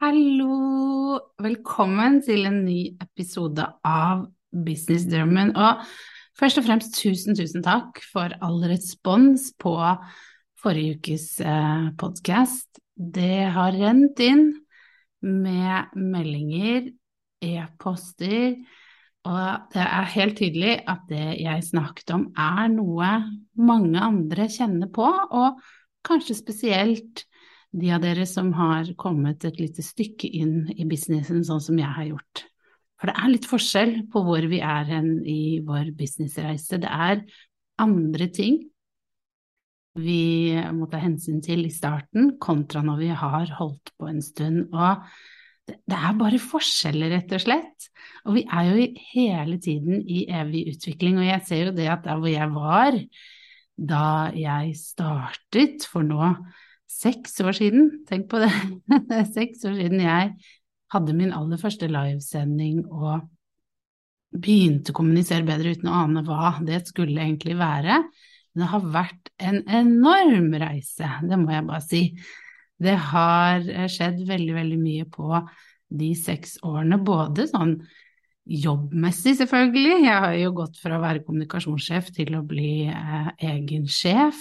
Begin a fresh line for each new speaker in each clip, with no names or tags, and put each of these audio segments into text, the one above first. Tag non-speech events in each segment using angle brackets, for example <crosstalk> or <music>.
Hallo! Velkommen til en ny episode av Businessdrømmen. Og først og fremst tusen, tusen takk for all respons på forrige ukes eh, podkast. Det har rent inn med meldinger, e-poster, og det er helt tydelig at det jeg snakket om er noe mange andre kjenner på, og kanskje spesielt de av dere som har kommet et lite stykke inn i businessen, sånn som jeg har gjort. For det er litt forskjell på hvor vi er hen i vår businessreise. Det er andre ting vi må ta hensyn til i starten, kontra når vi har holdt på en stund. Og det er bare forskjeller, rett og slett. Og vi er jo hele tiden i evig utvikling. Og jeg ser jo det at der hvor jeg var da jeg startet for nå seks år siden, tenk på det, <laughs> seks år siden jeg hadde min aller første livesending og begynte å kommunisere bedre uten å ane hva det skulle egentlig være. Men det har vært en enorm reise, det må jeg bare si. Det har skjedd veldig, veldig mye på de seks årene, både sånn jobbmessig, selvfølgelig. Jeg har jo gått fra å være kommunikasjonssjef til å bli eh, egen sjef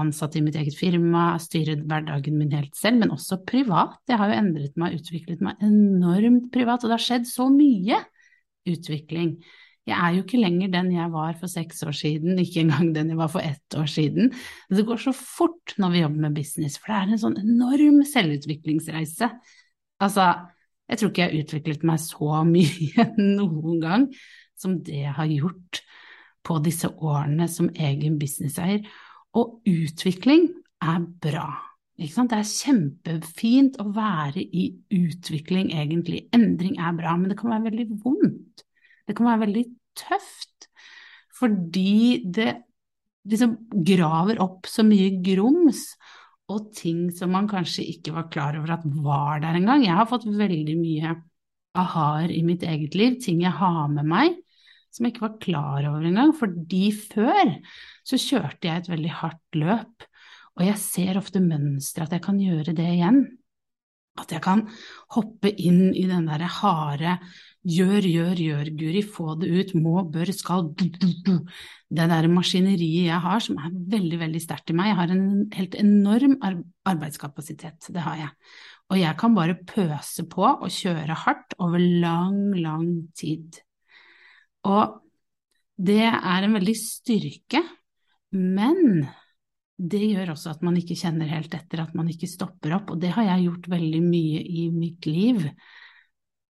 ansatt i mitt eget firma, styret hverdagen min helt selv, men også privat. Jeg har jo endret meg, utviklet meg enormt privat, og det har skjedd så mye utvikling. Jeg er jo ikke lenger den jeg var for seks år siden, ikke engang den jeg var for ett år siden. Det går så fort når vi jobber med business, for det er en sånn enorm selvutviklingsreise. Altså, jeg tror ikke jeg har utviklet meg så mye <laughs> noen gang som det jeg har gjort på disse årene som egen businesseier. Og utvikling er bra. Det er kjempefint å være i utvikling, egentlig. Endring er bra, men det kan være veldig vondt. Det kan være veldig tøft, fordi det liksom graver opp så mye grums og ting som man kanskje ikke var klar over at var der engang. Jeg har fått veldig mye aha-er i mitt eget liv, ting jeg har med meg som jeg ikke var klar over engang, fordi før så kjørte jeg et veldig hardt løp, og jeg ser ofte mønstre at jeg kan gjøre det igjen. At jeg kan hoppe inn i den derre harde gjør, gjør, gjør, Guri, få det ut, må, bør, skal, du, du, du. Det derre maskineriet jeg har som er veldig, veldig sterkt i meg. Jeg har en helt enorm arbeidskapasitet, det har jeg. Og jeg kan bare pøse på og kjøre hardt over lang, lang tid. Og det er en veldig styrke, men det gjør også at man ikke kjenner helt etter, at man ikke stopper opp, og det har jeg gjort veldig mye i mitt liv.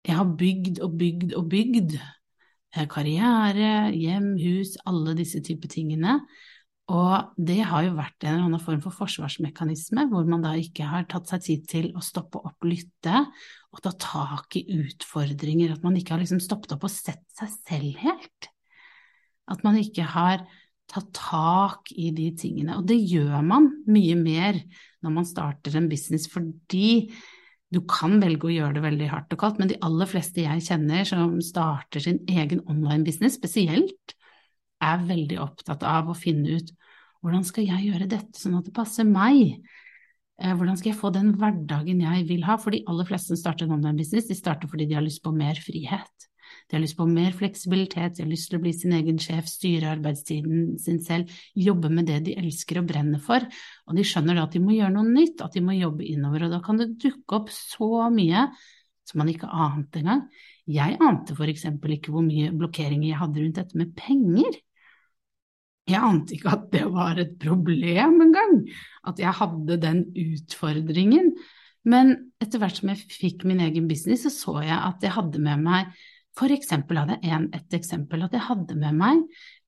Jeg har bygd og bygd og bygd. Eh, karriere, hjem, hus, alle disse typer tingene. Og det har jo vært en eller annen form for forsvarsmekanisme, hvor man da ikke har tatt seg tid til å stoppe opp, lytte og ta tak i utfordringer. At man ikke har liksom stoppet opp og sett seg selv helt. At man ikke har tatt tak i de tingene. Og det gjør man mye mer når man starter en business, fordi du kan velge å gjøre det veldig hardt og kaldt, men de aller fleste jeg kjenner som starter sin egen online-business spesielt, er veldig opptatt av å finne ut hvordan skal jeg gjøre dette sånn at det passer meg? Eh, hvordan skal jeg få den hverdagen jeg vil ha? For de aller fleste som starter en online-business, de starter fordi de har lyst på mer frihet. De har lyst på mer fleksibilitet, de har lyst til å bli sin egen sjef, styre arbeidstiden sin selv, jobbe med det de elsker og brenner for. Og de skjønner da at de må gjøre noe nytt, at de må jobbe innover. Og da kan det dukke opp så mye som man ikke ante engang. Jeg ante for eksempel ikke hvor mye blokkeringer jeg hadde rundt dette med penger. Jeg ante ikke at det var et problem engang, at jeg hadde den utfordringen. Men etter hvert som jeg fikk min egen business, så så jeg at jeg hadde med meg For eksempel hadde jeg et eksempel, at jeg hadde med meg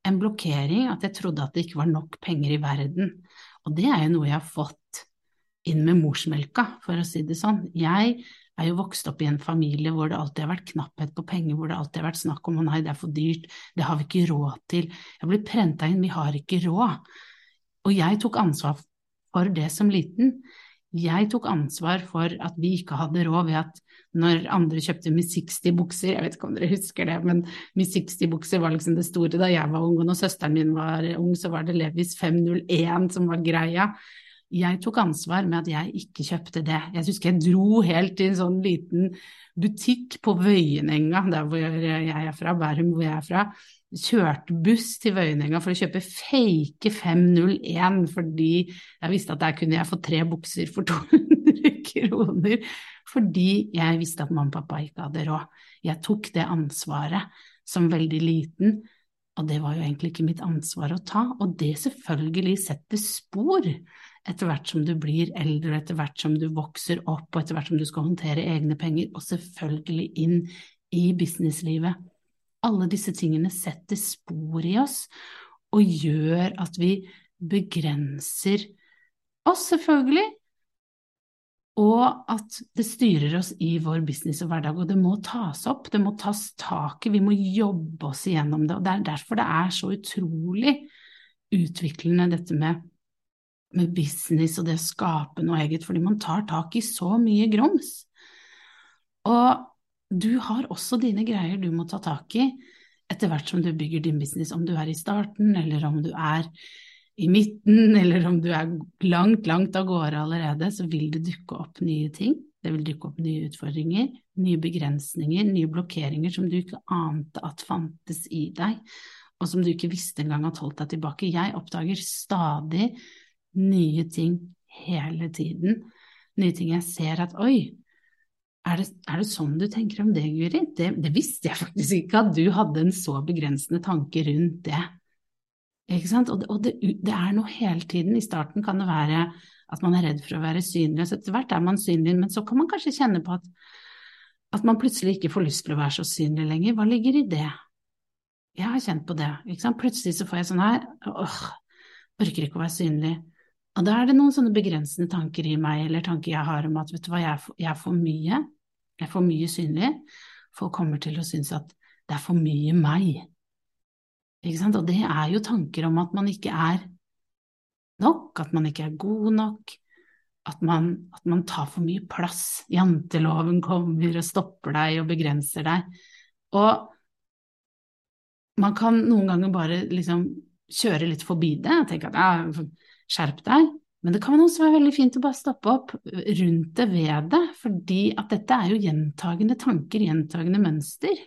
en blokkering, at jeg trodde at det ikke var nok penger i verden. Og det er jo noe jeg har fått inn med morsmelka, for å si det sånn. Jeg er jo vokst opp i en familie hvor det alltid har vært knapphet på penger, hvor det alltid har vært snakk om å nei, det er for dyrt, det har vi ikke råd til. Jeg ble prenta inn, vi har ikke råd. Og jeg tok ansvar for det som liten. Jeg tok ansvar for at vi ikke hadde råd ved at når andre kjøpte Miss 60-bukser, jeg vet ikke om dere husker det, men Miss 60-bukser var liksom det store da jeg var ung, og når søsteren min var ung, så var det Levis 501 som var greia jeg tok ansvar med at jeg ikke kjøpte det. Jeg husker jeg dro helt til en sånn liten butikk på Vøyenenga, der hvor jeg er fra, Bærum hvor jeg er fra. Kjørte buss til Vøyenenga for å kjøpe fake 501, fordi jeg visste at der kunne jeg få tre bukser for <laughs> 200 kroner. Fordi jeg visste at mamma og pappa ikke hadde råd. Jeg tok det ansvaret som veldig liten, og det var jo egentlig ikke mitt ansvar å ta. Og det selvfølgelig setter spor etter hvert som du blir eldre, etter hvert som du vokser opp, og etter hvert som du skal håndtere egne penger, og selvfølgelig inn i businesslivet. Alle disse tingene setter spor i oss og gjør at vi begrenser oss, selvfølgelig, og at det styrer oss i vår business og hverdag. Og det må tas opp, det må tas tak i, vi må jobbe oss igjennom det. Og det er derfor det er så utrolig utviklende dette med med business og det å skape noe eget, fordi man tar tak i så mye grums. Og du har også dine greier du må ta tak i etter hvert som du bygger din business, om du er i starten, eller om du er i midten, <laughs> eller om du er langt, langt av gårde allerede, så vil det dukke opp nye ting. Det vil dukke opp nye utfordringer, nye begrensninger, nye blokkeringer som du ikke ante at fantes i deg, og som du ikke visste engang at holdt deg tilbake. Jeg oppdager stadig nye ting hele tiden. Nye ting jeg ser at oi, er det, er det sånn du tenker om det, Guri? Det, det, visste jeg faktisk ikke, at du hadde en så begrensende tanke rundt det. Ikke sant? Og, det, og det, det er noe hele tiden. I starten kan det være at man er redd for å være synlig, så etter hvert er man synlig, men så kan man kanskje kjenne på at, at man plutselig ikke får lyst til å være så synlig lenger. Hva ligger i det? Jeg har kjent på det. Ikke sant? Plutselig så får jeg sånn her åh, orker ikke å være synlig. Og da er det noen sånne begrensende tanker i meg, eller tanker jeg har om at vet du hva, jeg er for, jeg er for mye, jeg er for mye synlig. Folk kommer til å synes at det er for mye meg. Ikke sant? Og det er jo tanker om at man ikke er nok, at man ikke er god nok, at man, at man tar for mye plass. Janteloven kommer og stopper deg og begrenser deg. Og man kan noen ganger bare liksom kjøre litt forbi det og tenke at ja, skjerp deg. Men det kan være veldig fint å bare stoppe opp rundt det ved det, fordi at dette er jo gjentagende tanker, gjentagende mønster,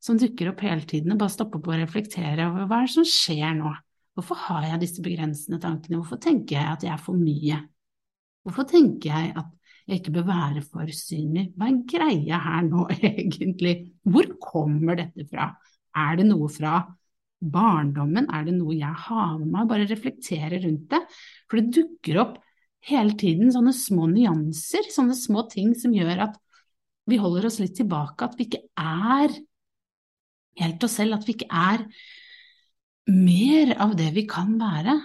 som dukker opp hele tiden, og bare stoppe opp og reflektere over hva er det som skjer nå? Hvorfor har jeg disse begrensende tankene, hvorfor tenker jeg at jeg er for mye? Hvorfor tenker jeg at jeg ikke bør være for synlig? Hva er greia her nå, <laughs> egentlig? Hvor kommer dette fra? Er det noe fra barndommen? Er det noe jeg har med meg? Bare reflektere rundt det. For det dukker opp hele tiden sånne små nyanser, sånne små ting som gjør at vi holder oss litt tilbake, at vi ikke er helt oss selv, at vi ikke er mer av det vi kan være.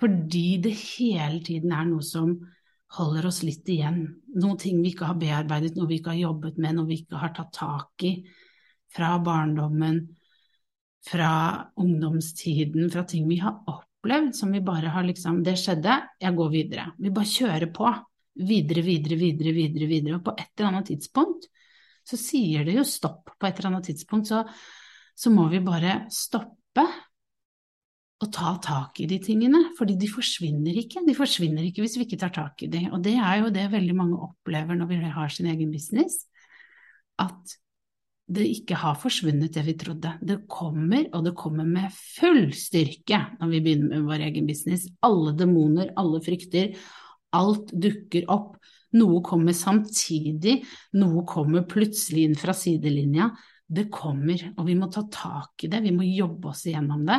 Fordi det hele tiden er noe som holder oss litt igjen. Noen ting vi ikke har bearbeidet, noe vi ikke har jobbet med, noe vi ikke har tatt tak i fra barndommen, fra ungdomstiden, fra ting vi har opplevd som vi bare har liksom Det skjedde, jeg går videre. Vi bare kjører på. Videre, videre, videre, videre, videre. Og på et eller annet tidspunkt så sier det jo stopp. På et eller annet tidspunkt så, så må vi bare stoppe og ta tak i de tingene, fordi de forsvinner ikke. De forsvinner ikke hvis vi ikke tar tak i de. Og det er jo det veldig mange opplever når vi har sin egen business, at det ikke har forsvunnet, det vi trodde. Det kommer, og det kommer med full styrke når vi begynner med vår egen business. Alle demoner, alle frykter, alt dukker opp Noe kommer samtidig, noe kommer plutselig inn fra sidelinja. Det kommer, og vi må ta tak i det, vi må jobbe oss igjennom det.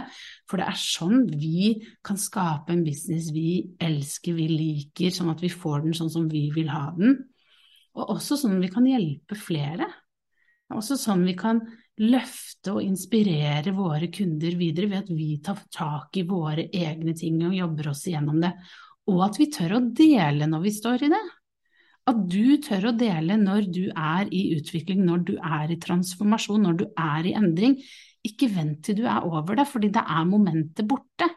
For det er sånn vi kan skape en business vi elsker, vi liker, sånn at vi får den sånn som vi vil ha den. Og også sånn vi kan hjelpe flere. Også sånn vi kan løfte og inspirere våre kunder videre ved at vi tar tak i våre egne ting og jobber oss igjennom det. Og at vi tør å dele når vi står i det. At du tør å dele når du er i utvikling, når du er i transformasjon, når du er i endring. Ikke vent til du er over det, fordi da er momentet borte.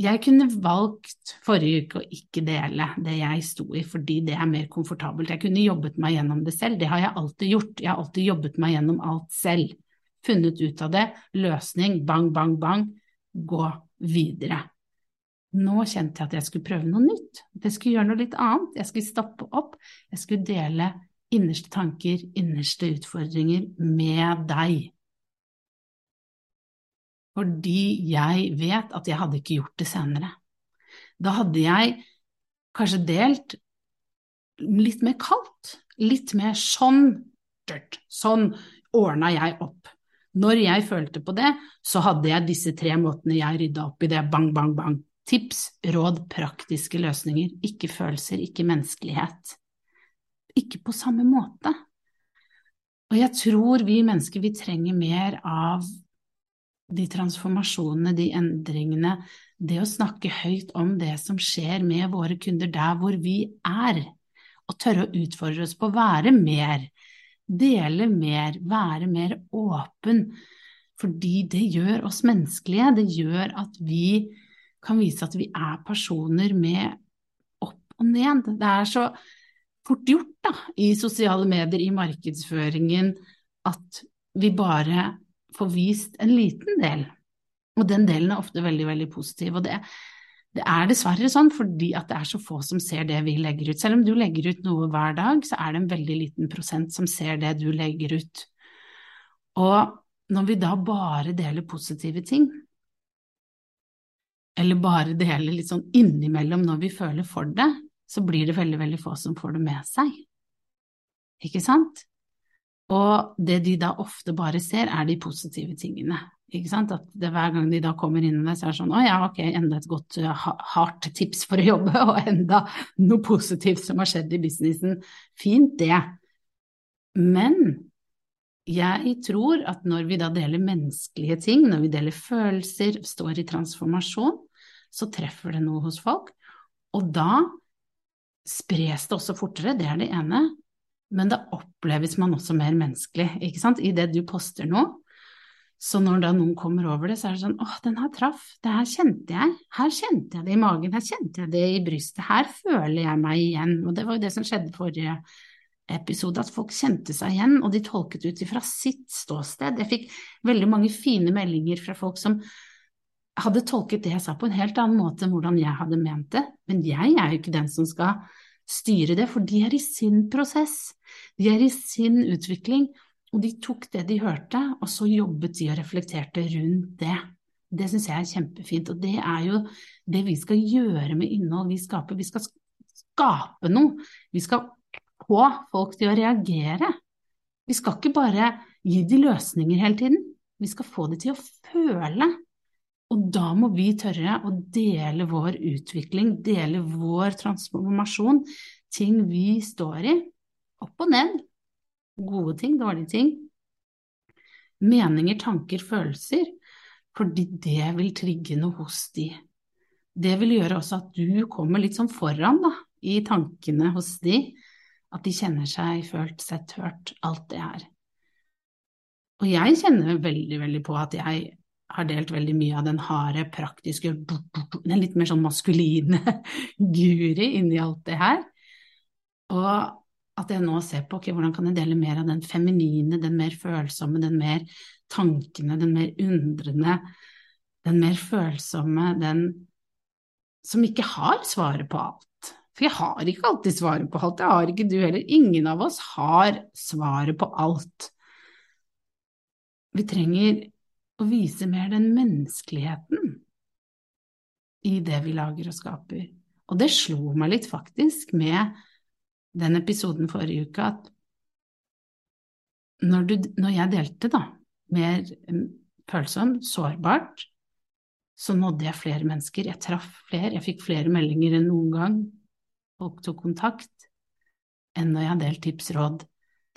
Jeg kunne valgt forrige uke å ikke dele det jeg sto i, fordi det er mer komfortabelt. Jeg kunne jobbet meg gjennom det selv, det har jeg alltid gjort. Jeg har alltid jobbet meg gjennom alt selv. Funnet ut av det, løsning, bang, bang, bang, gå videre. Nå kjente jeg at jeg skulle prøve noe nytt, jeg skulle gjøre noe litt annet. Jeg skulle stoppe opp, jeg skulle dele innerste tanker, innerste utfordringer med deg fordi jeg vet at jeg hadde ikke gjort det senere. Da hadde jeg kanskje delt litt mer kaldt, litt mer sånn, sånn ordna jeg opp. Når jeg følte på det, så hadde jeg disse tre måtene jeg rydda opp i det, bang, bang, bang. Tips, råd, praktiske løsninger, ikke følelser, ikke menneskelighet. Ikke på samme måte. Og jeg tror vi mennesker, vi trenger mer av de transformasjonene, de endringene, det å snakke høyt om det som skjer med våre kunder der hvor vi er, og tørre å utfordre oss på å være mer, dele mer, være mer åpen, fordi det gjør oss menneskelige, det gjør at vi kan vise at vi er personer med opp og ned. Det er så fort gjort da, i sosiale medier, i markedsføringen, at vi bare får vist en liten del. Og den delen er ofte veldig, veldig positiv. Og det, det, er dessverre sånn fordi at det er så få som ser det vi legger ut. Selv om du legger ut noe hver dag, så er det en veldig liten prosent som ser det du legger ut. Og når vi da bare deler positive ting, eller bare deler litt sånn innimellom når vi føler for det, så blir det veldig, veldig få som får det med seg. Ikke sant? Og det de da ofte bare ser, er de positive tingene. At det, hver gang de da kommer inn det, så er det sånn å ja, ok, enda et godt uh, hardt tips for å jobbe, <laughs> og enda noe positivt som har skjedd i businessen. Fint, det. Men jeg tror at når vi da deler menneskelige ting, når vi deler følelser, står i transformasjon, så treffer det noe hos folk. Og da spres det også fortere, det er det ene men da oppleves man også mer menneskelig, ikke sant, i det du poster nå. Så når da noen kommer over det, så er det sånn åh, den her traff, det her kjente jeg, her kjente jeg det i magen, her kjente jeg det i brystet, her føler jeg meg igjen. Og det var jo det som skjedde forrige episode, at folk kjente seg igjen, og de tolket ut ifra sitt ståsted. Jeg fikk veldig mange fine meldinger fra folk som hadde tolket det jeg sa på en helt annen måte enn hvordan jeg hadde ment det, men jeg er jo ikke den som skal styre det, for de er i sin prosess, de er i sin utvikling, og de tok det de hørte, og så jobbet de og reflekterte rundt det. Det syns jeg er kjempefint, og det er jo det vi skal gjøre med innhold vi skaper. Vi skal skape noe, vi skal få folk til å reagere. Vi skal ikke bare gi de løsninger hele tiden, vi skal få de til å føle. Og da må vi tørre å dele vår utvikling, dele vår transformasjon, ting vi står i, opp og ned. Gode ting, dårlige ting. Meninger, tanker, følelser. Fordi det vil trigge noe hos de. Det vil gjøre også at du kommer litt sånn foran da, i tankene hos de. At de kjenner seg følt, sett, hørt, alt det her. Og jeg kjenner veldig, veldig på at jeg har delt veldig mye av den harde, praktiske, den litt mer sånn maskuline <laughs> Guri inni alt det her. Og at jeg nå ser på okay, hvordan kan jeg dele mer av den feminine, den mer følsomme, den mer tankene, den mer undrende, den mer følsomme, den som ikke har svaret på alt. For jeg har ikke alltid svaret på alt, det har ikke du heller. Ingen av oss har svaret på alt. Vi trenger og vise mer den menneskeligheten i det vi lager og skaper. Og det slo meg litt faktisk med den episoden forrige uke at når, du, når jeg delte da, mer følsomt, sårbart, så nådde jeg flere mennesker. Jeg traff flere, jeg fikk flere meldinger enn noen gang. Folk tok kontakt enn når jeg har delt tips, råd.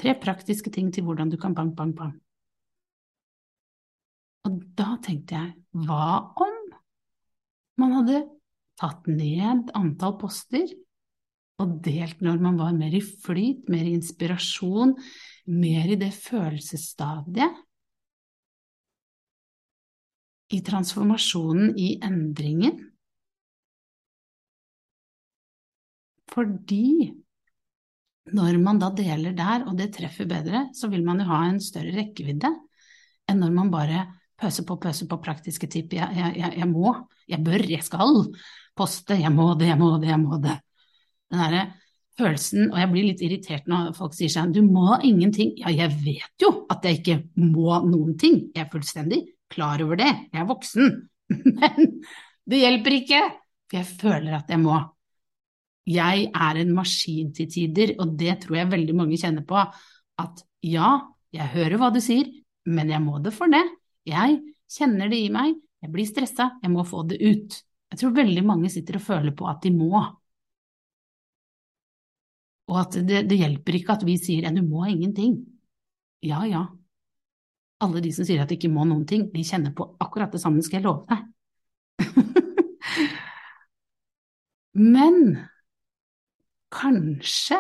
Tre praktiske ting til hvordan du kan bang, bang, bang. Og da tenkte jeg, hva om man hadde tatt ned antall poster og delt når man var mer i flyt, mer i inspirasjon, mer i det følelsesstadiet. I transformasjonen, i endringen. Fordi når man da deler der, og det treffer bedre, så vil man jo ha en større rekkevidde enn når man bare pøser på, pøse på praktiske tipp. Jeg, jeg, jeg, jeg må, jeg bør, jeg skal poste, jeg må det, jeg må det, jeg må det den derre følelsen, og jeg blir litt irritert når folk sier seg du må ingenting. Ja, jeg vet jo at jeg ikke må noen ting, jeg er fullstendig klar over det, jeg er voksen. <laughs> Men det hjelper ikke, for jeg føler at jeg må. Jeg er en maskin til tider, og det tror jeg veldig mange kjenner på, at ja, jeg hører hva du sier, men jeg må det for det. Jeg kjenner det i meg, jeg blir stressa, jeg må få det ut. Jeg tror veldig mange sitter og føler på at de må. Og at det, det hjelper ikke at vi sier at du må ingenting. Ja, ja. Alle de som sier at de ikke må noen ting, de kjenner på akkurat det samme, skal jeg love deg. <laughs> Men kanskje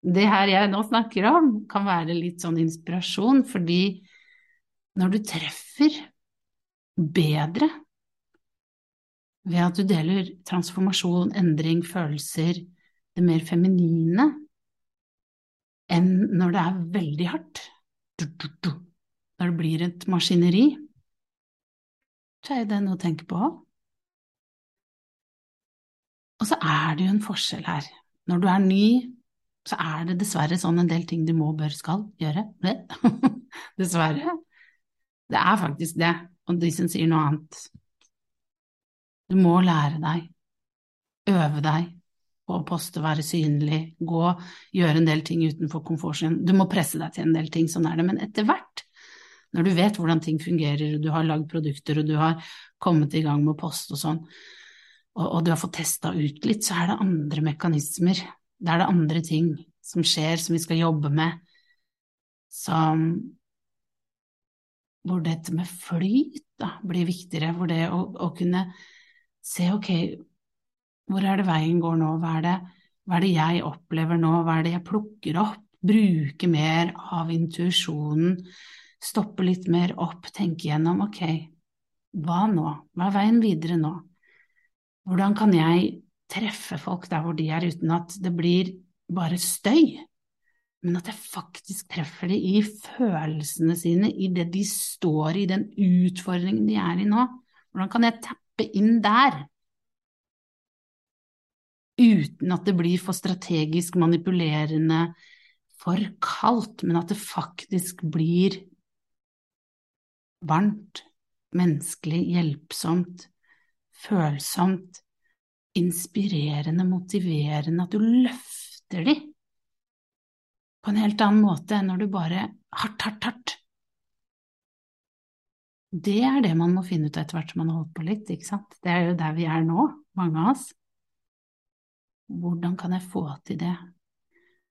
det her jeg nå snakker om, kan være litt sånn inspirasjon, fordi når du treffer bedre ved at du deler transformasjon, endring, følelser, det mer feminine enn når det er veldig hardt. Når det blir et maskineri. Så er det noe å tenke på. Og så er det jo en forskjell her. Når du er ny, så er det dessverre sånn en del ting du må, bør, skal gjøre. <laughs> dessverre. Det er faktisk det. Og de som sier noe annet. Du må lære deg, øve deg, på å poste, være synlig, gå, gjøre en del ting utenfor komfortsonen. Du må presse deg til en del ting, sånn er det. Men etter hvert, når du vet hvordan ting fungerer, og du har lagd produkter, og du har kommet i gang med å poste og sånn, og, og du har fått testa ut litt, så er det andre mekanismer. Da er det andre ting som skjer, som vi skal jobbe med, som hvor dette med flyt da, blir viktigere, hvor det å, å kunne se ok, hvor er det veien går nå? Hva er det, hva er det jeg opplever nå? Hva er det jeg plukker opp? Bruke mer av intuisjonen. Stoppe litt mer opp, tenke gjennom ok, hva nå? Hva er veien videre nå? Hvordan kan jeg treffe folk der hvor de er, uten at det blir bare støy? Men at jeg faktisk treffer dem i følelsene sine, i det de står i, den utfordringen de er i nå. Hvordan kan jeg tappe inn der? uten at det blir for strategisk manipulerende, for kaldt, men at det faktisk blir varmt, menneskelig, hjelpsomt, følsomt, inspirerende, motiverende, at du løfter de på en helt annen måte enn når du bare hardt, hardt, hardt. Det er det man må finne ut etter hvert som man har holdt på litt, ikke sant. Det er jo der vi er nå, mange av oss. Hvordan kan jeg få til det?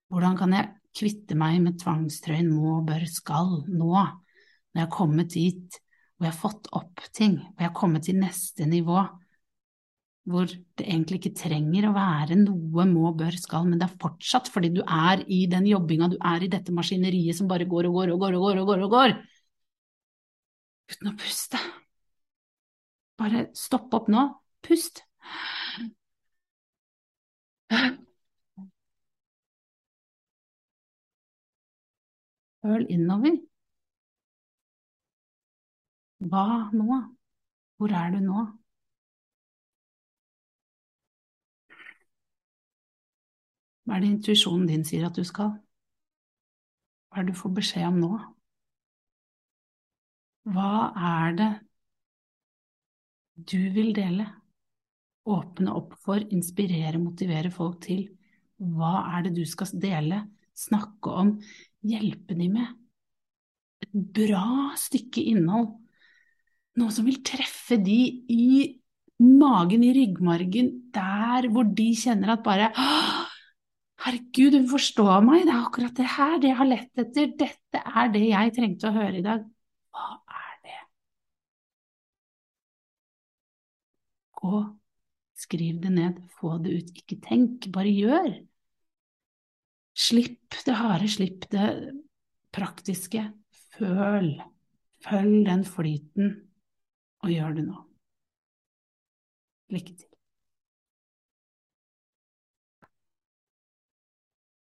Hvordan kan jeg kvitte meg med tvangstrøyen må, bør, skal nå, når jeg har kommet dit hvor jeg har fått opp ting, hvor jeg har kommet til neste nivå, hvor det egentlig ikke trenger å være noe må, bør, skal, men det er fortsatt fordi du er i den jobbinga, du er i dette maskineriet som bare går og går og går og går og går og går, uten å puste. Bare stopp opp nå, pust. Føl innover. Hva nå? Hvor er du nå? Hva er det intuisjonen din sier at du skal? Hva er det du får beskjed om nå? Hva er det du vil dele? åpne opp for, inspirere, motivere folk til Hva er det du skal dele, snakke om, hjelpe dem med? Et bra stykke innhold. Noe som vil treffe de i magen, i ryggmargen, der hvor de kjenner at bare Herregud, hun forstår meg, det er akkurat det her, det jeg har lett etter, dette er det jeg trengte å høre i dag. Hva er det? Gå, skriv det ned, få det ut, ikke tenk, bare gjør. Slipp det harde, slipp det praktiske, føl, følg den flyten, og gjør det nå. Lykke til.